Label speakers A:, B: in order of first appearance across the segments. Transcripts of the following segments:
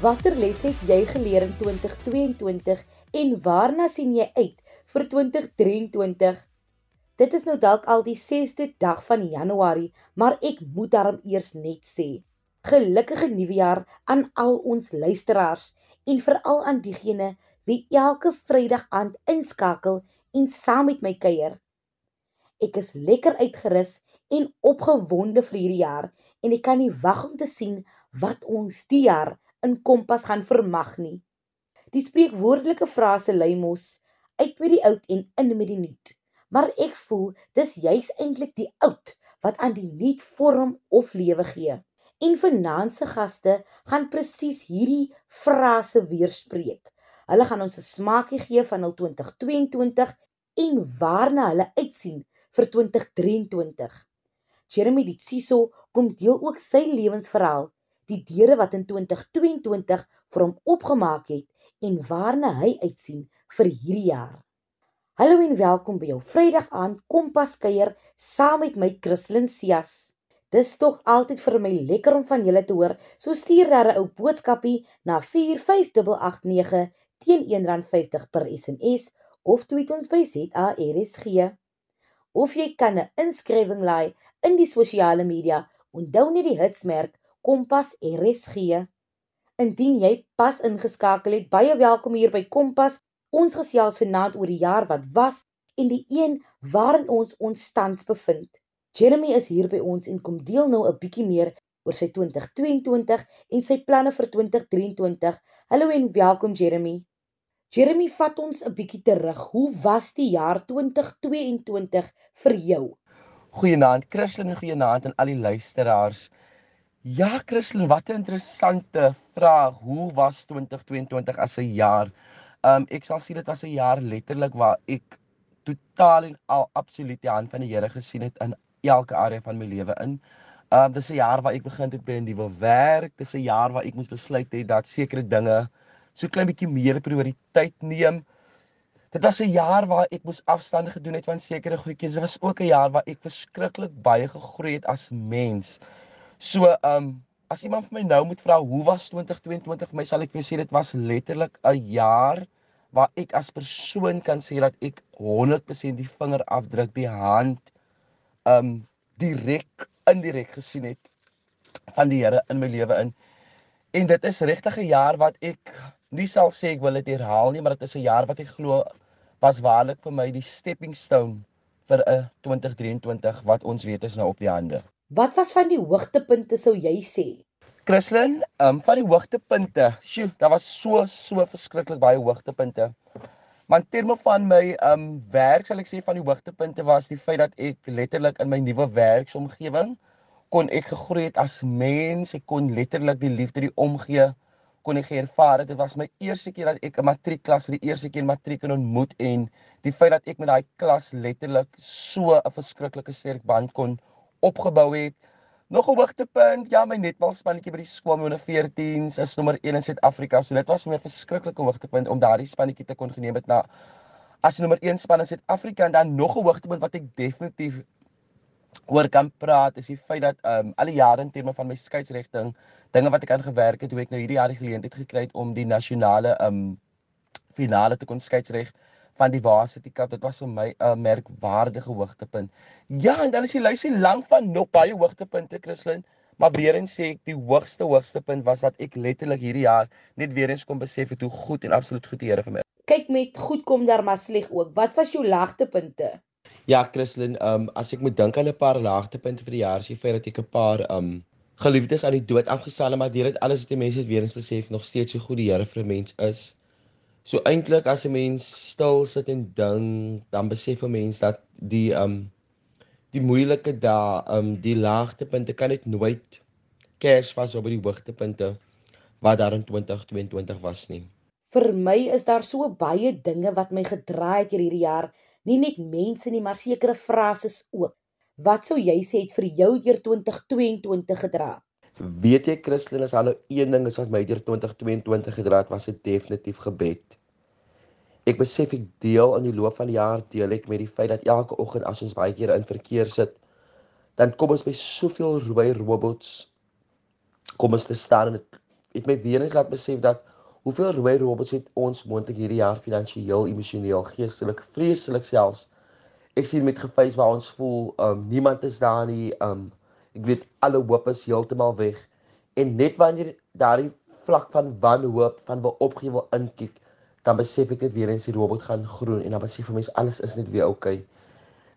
A: Watter les het jy geleer in 2022 en waarna sien jy uit vir 2023? Dit is nou dalk al die 6de dag van Januarie, maar ek moet daarom eers net sê, gelukkige nuwe jaar aan al ons luisteraars en veral aan diegene wie elke Vrydag aand inskakel en saam met my kuier. Ek is lekker uitgerus en opgewonde vir hierdie jaar en ek kan nie wag om te sien wat ons die jaar in Kompas gaan vermag nie. Die spreekwoordelike frase lui mos uit met die oud en in met die nuut. Maar ek voel dis juis eintlik die oud wat aan die nuut vorm of lewe gee. En vanaand se gaste gaan presies hierdie frase weerspreek. Hulle gaan ons 'n smaakie gee van hul 2022 en waarna hulle uitsien vir 2023. Jeremy Ditsiso kom deel ook sy lewensverhaal, die deure wat in 2022 vir hom oopgemaak het en waarna hy uitsien vir hierdie jaar. Hallo en welkom by jou Vrydag aand Kompas kuier saam met my Christlyn Cias. Dis tog altyd vir my lekker om van julle te hoor. So stuur daar 'n ou boodskapie na 45889 teen R1.50 per SMS of tweet ons by ZARSG. Of jy kan 'n inskrywing laai in die sosiale media. Onthou net die hitsmerk Kompas RSG. Indien jy pas ingeskakel het, baie welkom hier by Kompas. Ons gesels vanaand oor die jaar wat was en die een waarin ons ons tans bevind. Jeremy is hier by ons en kom deel nou 'n bietjie meer oor sy 2022 en sy planne vir 2023. Hallo en welkom Jeremy. Jeremy, vat ons 'n bietjie terug. Hoe was die jaar 2022 vir jou?
B: Goeienaand, Christlyn en goeienaand aan al die luisteraars. Ja, Christlyn, wat 'n interessante vraag. Hoe was 2022 as 'n jaar? Um ek sal sê dit was 'n jaar letterlik waar ek totaal en al absoluut die hand van die Here gesien het in elke area van my lewe in. Um dis 'n jaar waar ek begin het by 'n nuwe werk. Dis 'n jaar waar ek moes besluit het dat sekere dinge so klein bietjie meer prioriteit neem. Dit was 'n jaar waar ek moes afstande gedoen het van sekere goedjies. Dit was ook 'n jaar waar ek verskriklik baie gegroei het as mens. So, um as iemand vir my nou moet vra hoe was 2022 vir my, sal ek vir sê dit was letterlik 'n jaar waar ek as persoon kan sê dat ek 100% die vinger afdruk, die hand um direk indirek gesien het van die Here in my lewe in. En dit is regtig 'n jaar wat ek nie sal sê ek wil dit herhaal nie, maar dit is 'n jaar wat ek glo was waarlik vir my die stepping stone vir 'n 2023 wat ons weet is nou op die hande.
A: Wat was van die hoogtepunte sou jy sê?
B: Christlyn, ehm um, van die hoogtepunte. Sjoe, daar was so so verskriklik baie hoogtepunte. Maar in terme van my ehm um, werk sal ek sê van die hoogtepunte was die feit dat ek letterlik in my nuwe werksomgewing kon ek gegroei het as mens. Ek kon letterlik die liefde, die omgee kon ek ervaar. Dit was my eerste keer dat ek 'n matriekklas vir die eerste keer matriek kon ontmoet en die feit dat ek met daai klas letterlik so 'n verskriklike sterk band kon opgebou het. Nog 'n hoogtepunt, ja, my netbalspannetjie by die skool onder 14s is nommer 1 in Suid-Afrika. So dit was vir my 'n verskriklike hoogtepunt om daardie spannetjie te kon geneem het na as nommer 1 span in Suid-Afrika en dan nog 'n hoogtepunt wat ek definitief oor kan praat is die feit dat ehm um, al die jare in terme van my skeieregting dinge wat ek aan gewerk het hoe ek nou hierdie jaar die geleentheid gekry het om die nasionale ehm um, finale te kon skeidsreg van die Varsity Cup dit was vir my 'n merkwaardige hoogtepunt. Ja, en dan is die lysie lank van nog baie hoogtepunte Christlyn, maar weer eens sê ek die hoogste hoogste punt was dat ek letterlik hierdie jaar net weer eens kom besef het hoe goed en absoluut goed die Here vir my.
A: Kyk met goed kom daar maar sleg ook. Wat was jou laagtepunte?
B: Ja, Christlyn, um as ek moet dink aan 'n paar laagtepunte vir die jaar, sien feit dat ek 'n paar um geliefdes aan die dood afgesal het, maar deur dit alles het die mense weer eens besef nog steeds hoe goed die Here vir 'n mens is. So eintlik as 'n mens stil sit en dink, dan besef 'n mens dat die um die moeilike dae, um die laagtepunte kan net nooit kers vas op die hoogtepunte wat daar in 2022 was nie.
A: Vir my is daar so baie dinge wat my gedraai het hierdie jaar nie net mense nie, maar sekere frases ook. Wat sou jy sê het vir jou deur 2022 gedra?
B: Weet jy Christelin is al nou een ding is wat my deur 2022 gedra het, was 'n definitief gebed. Ek besef ek deel in die loop van die jaar deel ek met die feit dat elke oggend as ons baie keer in verkeer sit, dan kom ons by soveel rooi robots kom ons te staan en dit het my weer eens laat besef dat hoeveel rooi robots het ons moontlik hierdie jaar finansiëel, emosioneel, geestelik, vreeslik selfs. Ek sien met gefees waar ons voel, um niemand is daar nie, um ek weet alle hoop is heeltemal weg. En net wanneer daardie vlak van wanhoop, van wil opgee wil inkyk, dan besef ek dit weer eens die robot gaan groen en dan besef vir mense alles is net weer oukei. Okay.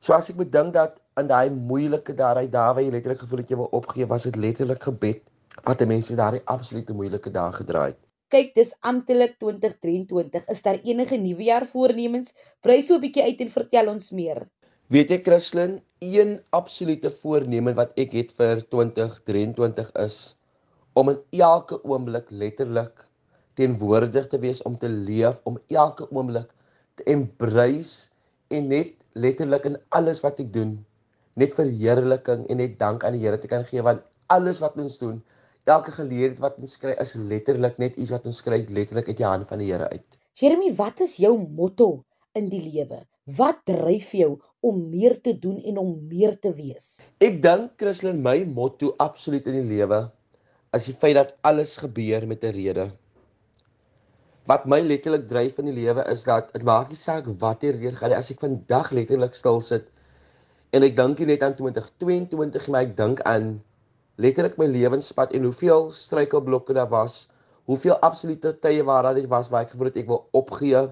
B: So as ek bedink dat in daai moeilike daai dae waar jy letterlik gevoel het jy wil opgee, was dit letterlik gebed wat die mense daai absolute moeilike dae gedraai het.
A: Kyk, dis amptelik 2023. Is daar enige nuwejaar voornemens? Brei so 'n bietjie uit en vertel ons meer.
B: Weet jy Christlyn, een absolute voorneme wat ek het vir 2023 is om in elke oomblik letterlik teenwoordig te wees om te leef om elke oomblik te embrace en net letterlik in alles wat ek doen net verheerliking en net dank aan die Here te kan gee want alles wat ons doen elke geleentheid wat ons kry is letterlik net iets wat ons kry letterlik uit die hand van die Here uit.
A: Jeremy, wat is jou motto in die lewe? Wat dryf jou om meer te doen en om meer te wees?
B: Ek dink Christlyn my motto absoluut in die lewe is die feit dat alles gebeur met 'n rede wat my letterlik dryf in die lewe is dat dit maak nie saak wat hier weer gaan as ek vandag letterlik stil sit en ek dink net aan 2022 maar ek dink aan letterlik my lewenspad en hoeveel struikelblokke daar was hoeveel absolute tye waar dit was waar ek gevoel het ek wil opgee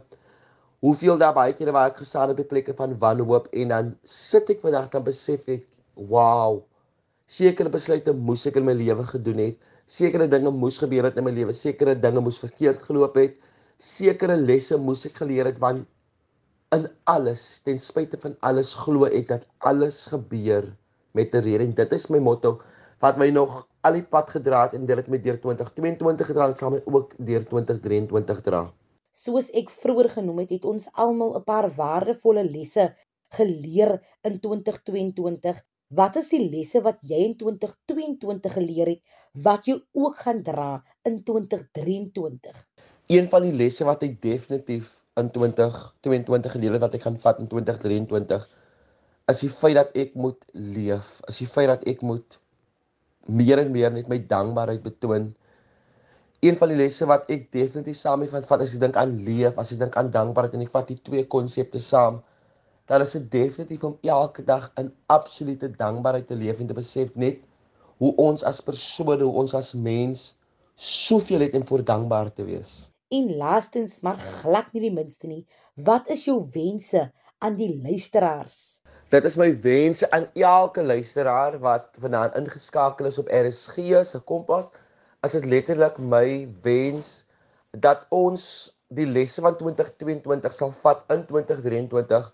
B: hoeveel daar baie kere waar ek gestaan het op plekke van wanhoop en dan sit ek vandag dan besef ek wow sekere besluite moes ek in my lewe gedoen het. Sekere dinge moes gebeur het in my lewe, sekere dinge moes verkeerd geloop het, sekere lesse moes ek geleer het want in alles, ten spyte van alles glo ek dat alles gebeur met 'n rede. En dit is my motto wat my nog al die pad gedra het en dit het my deur 2022 gedra en saam met ook deur 2023 dra.
A: Soos ek vroeër genoem het, het ons almal 'n paar waardevolle lesse geleer in 2022 Wat is die lesse wat jy in 2022 geleer het wat jy ook gaan dra in 2023?
B: Een van die lesse wat ek definitief in 2022 geleer het wat ek gaan vat in 2023 is die feit dat ek moet leef, is die feit dat ek moet meer en meer net my dankbaarheid betoon. Een van die lesse wat ek definitief saam met van vat as ek dink aan leef, as ek dink aan dankbaarheid en ek vat die twee konsepte saam dan is dit definitief om elke dag in absolute dankbaarheid te leef en te besef net hoe ons as persone, hoe ons as mens soveel het en voor dankbaar te wees.
A: En laastens, maar glad nie die minste nie, wat is jou wense aan die luisteraars?
B: Dit is my wense aan elke luisteraar wat vanaand ingeskakel is op RSG se Kompas. As dit letterlik my wens dat ons die lesse van 2022 sal vat in 2023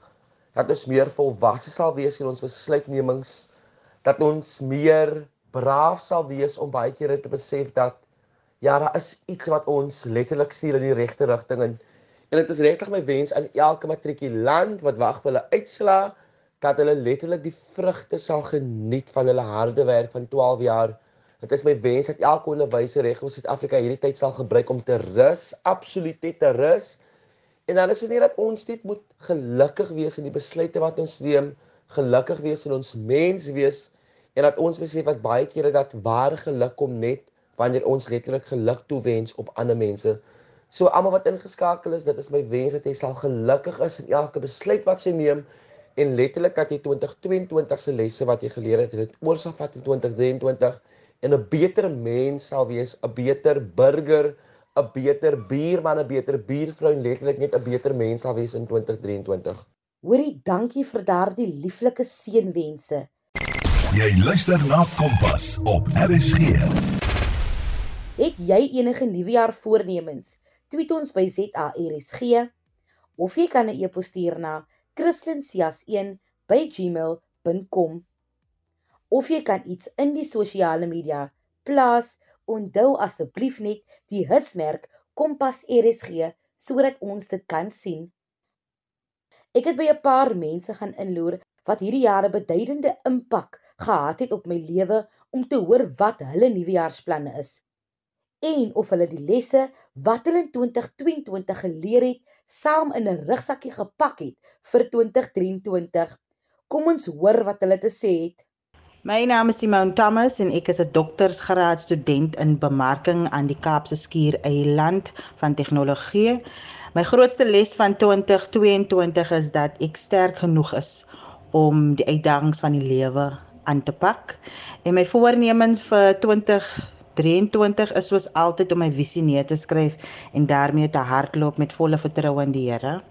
B: dat ons meer volwasse sal wees in ons besluitnemings, dat ons meer braaf sal wees om baie kere te besef dat ja, daar is iets wat ons letterlik stuur in die regte rigting en en dit is regtig my wens aan elke matrikulant wat wag vir hulle uitslaa dat hulle letterlik die vrugte sal geniet van hulle harde werk van 12 jaar. Dit is my wens dat elke onderwyser reg in Suid-Afrika hierdie tyd sal gebruik om te rus, absoluut te rus En dan is dit nie dat ons net moet gelukkig wees in die besluite wat ons neem, gelukkig wees in ons mens wees en dat ons besef wat baie kere dat ware geluk kom net wanneer ons letterlik geluk toewens op ander mense. So almal wat ingeskakel is, dit is my wens dat jy sal gelukkig is in elke besluit wat jy neem en letterlik dat jy 2022 se lesse wat jy geleer het, dit oorsafvat in 2023 en 'n beter mens sal wees, 'n beter burger 'n beter buurman, 'n beter buurvrou en letterlik net 'n beter mens sal wees in 2023.
A: Hoorie, dankie vir daardie lieflike seënwense.
C: Jy luister na Kompas op RSG.
A: Het jy enige nuwejaar voornemens? Tweet ons by ZARSG of jy kan 'n e-pos stuur na christlincias1@gmail.com of jy kan iets in die sosiale media plaas onthou asseblief net die hitsmerk Kompas RSG sodat ons dit kan sien. Ek het by 'n paar mense gaan inloer wat hierdie jare beduidende impak gehad het op my lewe om te hoor wat hulle nuwejaarsplanne is en of hulle die lesse wat hulle in 2022 geleer het saam in 'n rugsakkie gepak het vir 2023. Kom ons hoor wat hulle te sê het.
D: My naam is Simone Thomas en ek is 'n doktorsgraad student in bemarking aan die Kaapse Skiereiland van tegnologie. My grootste les van 2022 is dat ek sterk genoeg is om die uitdagings van die lewe aan te pak. En my voornemens vir 2023 is soos altyd om my visie neer te skryf en daarmee te hardloop met volle vertroue in die Here.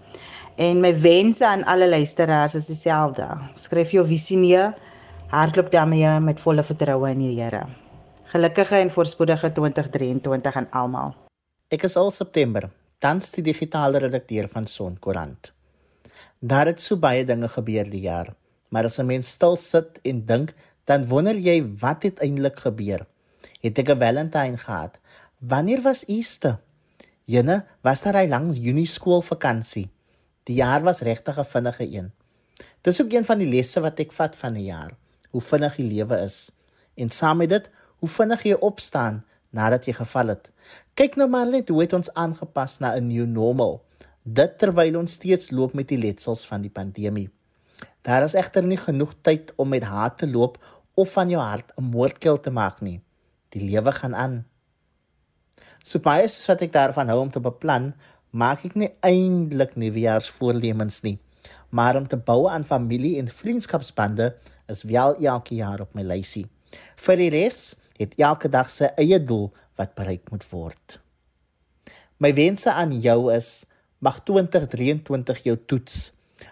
D: En my wense aan alle luisteraars is dieselfde. Skryf jou visie neer, hardloop daarmee met volle vertroue in die Here. Gelukkige en voorspoedige 2023 aan almal.
E: Ek is al September, tans die digitale redakteur van Son Koerant. Daar het so baie dinge gebeur die jaar, maar as 'n mens stil sit en dink, dan wonder jy wat het eintlik gebeur. Het ek 'n Valentine gehad? Wanneer was Easter? Jene, was daar 'n lang Junie skoolvakansie? Die jaar was regtig 'n vinnige een. Dis ook een van die lesse wat ek vat van die jaar, hoe vinnig die lewe is. En saam met dit, hoe vinnig jy opstaan nadat jy geval het. Kyk nou maar net hoe het ons aangepas na 'n new normal. Dit terwyl ons steeds loop met die letsels van die pandemie. Daar is egter nie genoeg tyd om met haat te loop of van jou hart 'n moordkuil te maak nie. Die lewe gaan aan. So baie soos wat ek daarvan hou om te beplan, maak ek nie eintlik nuwejaarsvoornemens nie, maar om te bou aan familie en vriendskapsbande is wel elke jaar op my lysie. Vir die res het elke dag sy eie doel wat bereik moet word. My wense aan jou is Mag 2023 jou toets.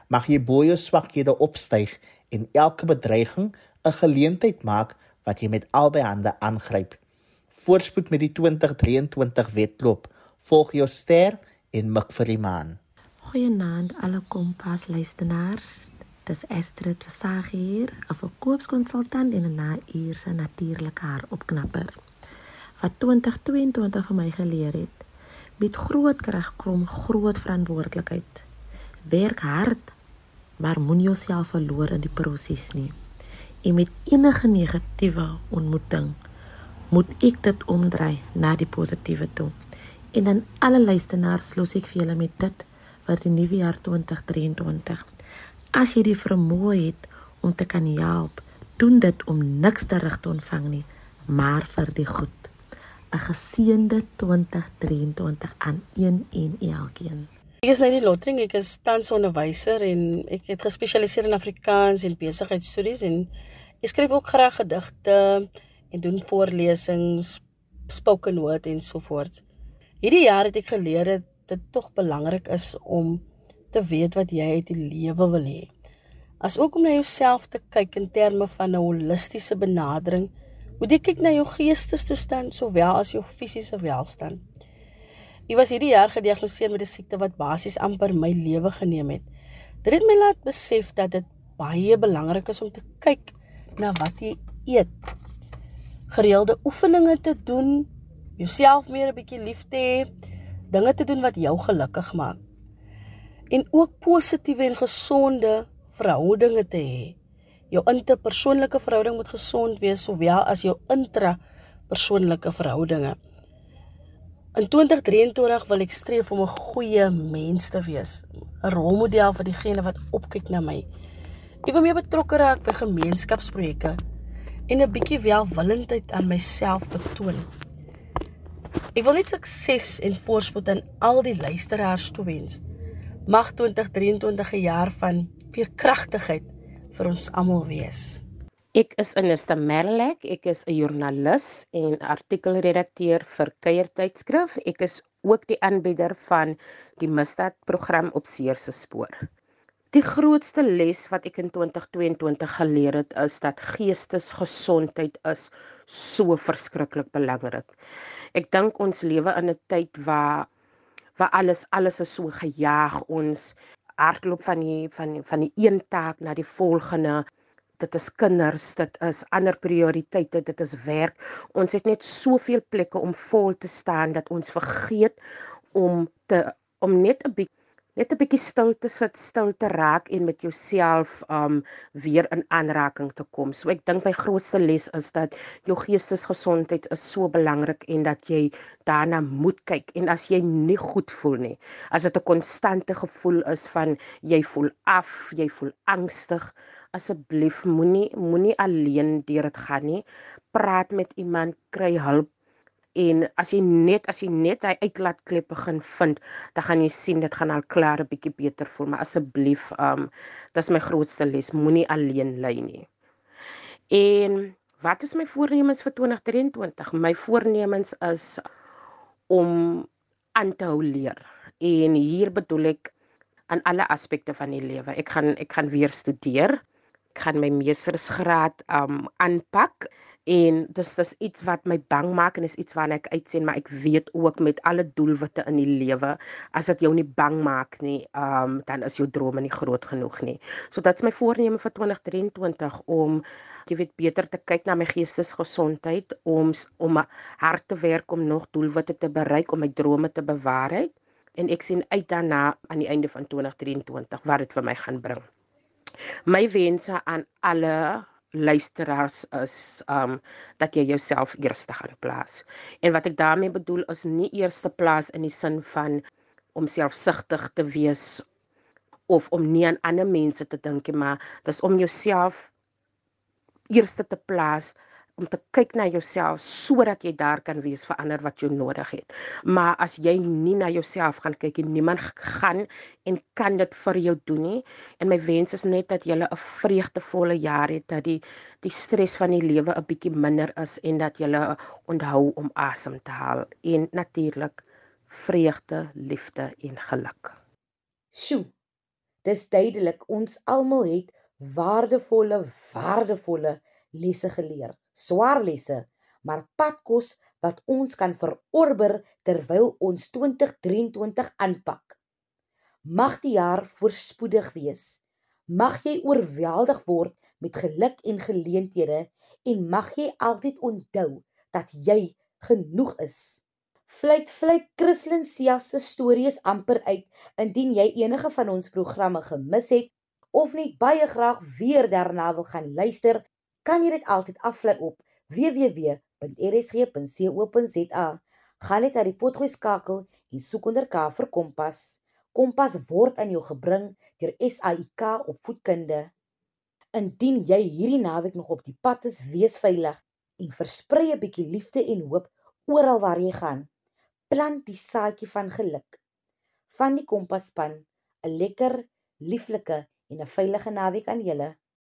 E: Mag jy bo jou swakhede opstyg en elke bedreiging 'n geleentheid maak wat jy met albei hande aangryp. Voorspoed met die 2023 wedloop. Volg jou ster en mik vir die maan.
F: Goeienaand alle kompas luisteraars. Dis Astrid Versag hier, 'n verkoopskonsultant en 'n na-uurse natuurlike haar opknapper. Wat 2022 vir my geleer het, met groot krag kom groot verantwoordelikheid. Werk hard, maar moenie jouself verloor in die proses nie. En met enige negatiewe ontmoeting moet ek dit omdraai na die positiewe toe. En dan alle luisteraars los ek vir julle met dit vir die nuwe jaar 2023. As jy die vermoë het om te kan help, doen dit om niks terug te ontvang nie, maar vir die goed. 'n geseënde 2023 aan een en elkeen.
G: Ek is Lady Lottering, ek is tans onderwyser en ek het gespesialiseer in Afrikaans en besigheidstudies en ek skryf ook graag gedigte en doen voorlesings, spoken word en so voort. Hierdie jaar het ek geleer dat dit tog belangrik is om te weet wat jy uit die lewe wil hê. As ook om na jouself te kyk in terme van 'n holistiese benadering Moet jy kyk na jou geestestoestand sowel as jou fisiese welstand. Ek was hierdie jaar gediagnoseer met 'n siekte wat basies amper my lewe geneem het. Dit het my laat besef dat dit baie belangrik is om te kyk na wat jy eet. Gereelde oefeninge te doen, jouself meer 'n bietjie lief te hê, dinge te doen wat jou gelukkig maak. En ook positiewe en gesonde verhoudinge te hê jou interpersoonlike verhouding moet gesond wees sowel as jou intrapersoonlike verhoudinge. In 2023 wil ek streef om 'n goeie mens te wees, 'n rolmodel vir diegene wat opkyk na my. Ek wil meer betrokke raak by gemeenskapsprojekte en 'n bietjie welwillendheid aan myself betoon. Ek wil net sukses en voorspoed aan al die luisteraars toewens. Mag 2023 'n jaar van veerkragtigheid vir ons almal wees.
H: Ek is Anista Merlek, ek is 'n joernalis en artikelredakteur vir Kuiertydskrif. Ek is ook die aanbieder van die Misdaadprogram op Seer se spoor. Die grootste les wat ek in 2022 geleer het, is dat geestesgesondheid is so verskriklik belangrik. Ek dink ons lewe in 'n tyd waar waar alles alles is so gejaag ons hardloop van die van van die een taak na die volgende. Dit is kinders, dit is ander prioriteite, dit is werk. Ons het net soveel plekke om vol te staan dat ons vergeet om te om net 'n bietjie net 'n bietjie stil te sit, stil te raak en met jouself um weer in aanraking te kom. So ek dink my grootste les is dat jou geestesgesondheid is so belangrik en dat jy daarna moet kyk. En as jy nie goed voel nie, as dit 'n konstante gevoel is van jy voel af, jy voel angstig, asseblief moenie moenie alleen deur dit gaan nie. Praat met iemand, kry hulp en as jy net as jy net hy uitlaatklep begin vind, dan gaan jy sien dit gaan al klaar 'n bietjie beter voel, maar asseblief um dis my grootste les, moenie alleen ly nie. En wat is my voornemens vir 2023? My voornemens is om aan te hou leer. En hier bedoel ek aan alle aspekte van die lewe. Ek gaan ek gaan weer studeer. Gaan my meestersgraad um aanpak en dis dis iets wat my bang maak en is iets waarna ek uitsien maar ek weet ook met alle doelwitte in die lewe as dit jou nie bang maak nie um dan is jou drome nie groot genoeg nie. So dit's my voorneme vir 2023 om jy weet beter te kyk na my geestesgesondheid om om hard te werk om nog doelwitte te bereik om my drome te bewaarheid en ek sien uit daarna aan die einde van 2023 wat dit vir my gaan bring. My wense aan alle luisteraars is um dat jy jouself eerste gaan plaas. En wat ek daarmee bedoel is nie eerste plaas in die sin van om selfsugtig te wees of om nie aan ander mense te dink nie, maar dis om jouself eerste te plaas om te kyk na jouself sodat jy daar kan wees vir ander wat jy nodig het. Maar as jy nie na jouself gaan kyk en niemand gaan en kan dit vir jou doen nie. En my wens is net dat jy 'n vreugdevolle jaar het, dat die die stres van die lewe 'n bietjie minder is en dat jy onthou om asem te haal en natuurlik vreugde, liefde en geluk.
A: Sjoe. Dis duidelik ons almal het waardevolle waardevolle lesse geleer swaar lesse, maar padkos wat ons kan verorber terwyl ons 2023 aanpak. Mag die jaar voorspoedig wees. Mag jy oorweldig word met geluk en geleenthede en mag jy altyd onthou dat jy genoeg is. Fluit fluit Christlyn Sia se stories amper uit. Indien jy enige van ons programme gemis het of net baie graag weer daarna wil gaan luister, kan jy dit altyd aflaai op www.rsg.co.za. Gaan net na die potgooi skakel en soek onder K vir Kompas. Kompas word aan jou gebring deur SAIK opvoedkunde. Indien jy hierdie naweek nog op die pad is, wees veilig en versprei 'n bietjie liefde en hoop oral waar jy gaan. Plant die saadjie van geluk. Van die Kompas span, 'n lekker, lieflike en 'n veilige naweek aan julle.